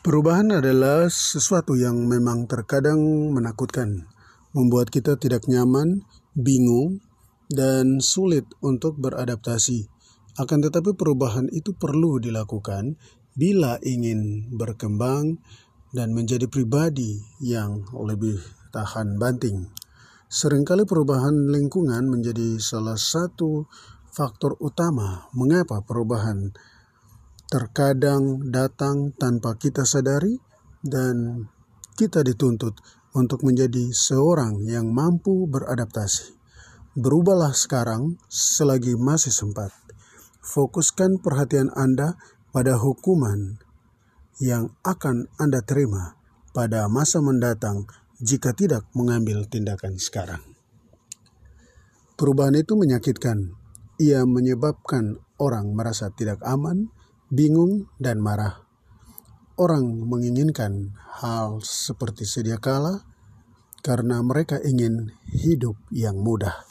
Perubahan adalah sesuatu yang memang terkadang menakutkan, membuat kita tidak nyaman, bingung, dan sulit untuk beradaptasi. Akan tetapi, perubahan itu perlu dilakukan bila ingin berkembang dan menjadi pribadi yang lebih tahan banting. Seringkali perubahan lingkungan menjadi salah satu faktor utama mengapa perubahan terkadang datang tanpa kita sadari dan kita dituntut untuk menjadi seorang yang mampu beradaptasi. Berubahlah sekarang selagi masih sempat. Fokuskan perhatian Anda pada hukuman yang akan Anda terima pada masa mendatang jika tidak mengambil tindakan sekarang. Perubahan itu menyakitkan. Ia menyebabkan orang merasa tidak aman, bingung, dan marah. Orang menginginkan hal seperti sedia kala karena mereka ingin hidup yang mudah.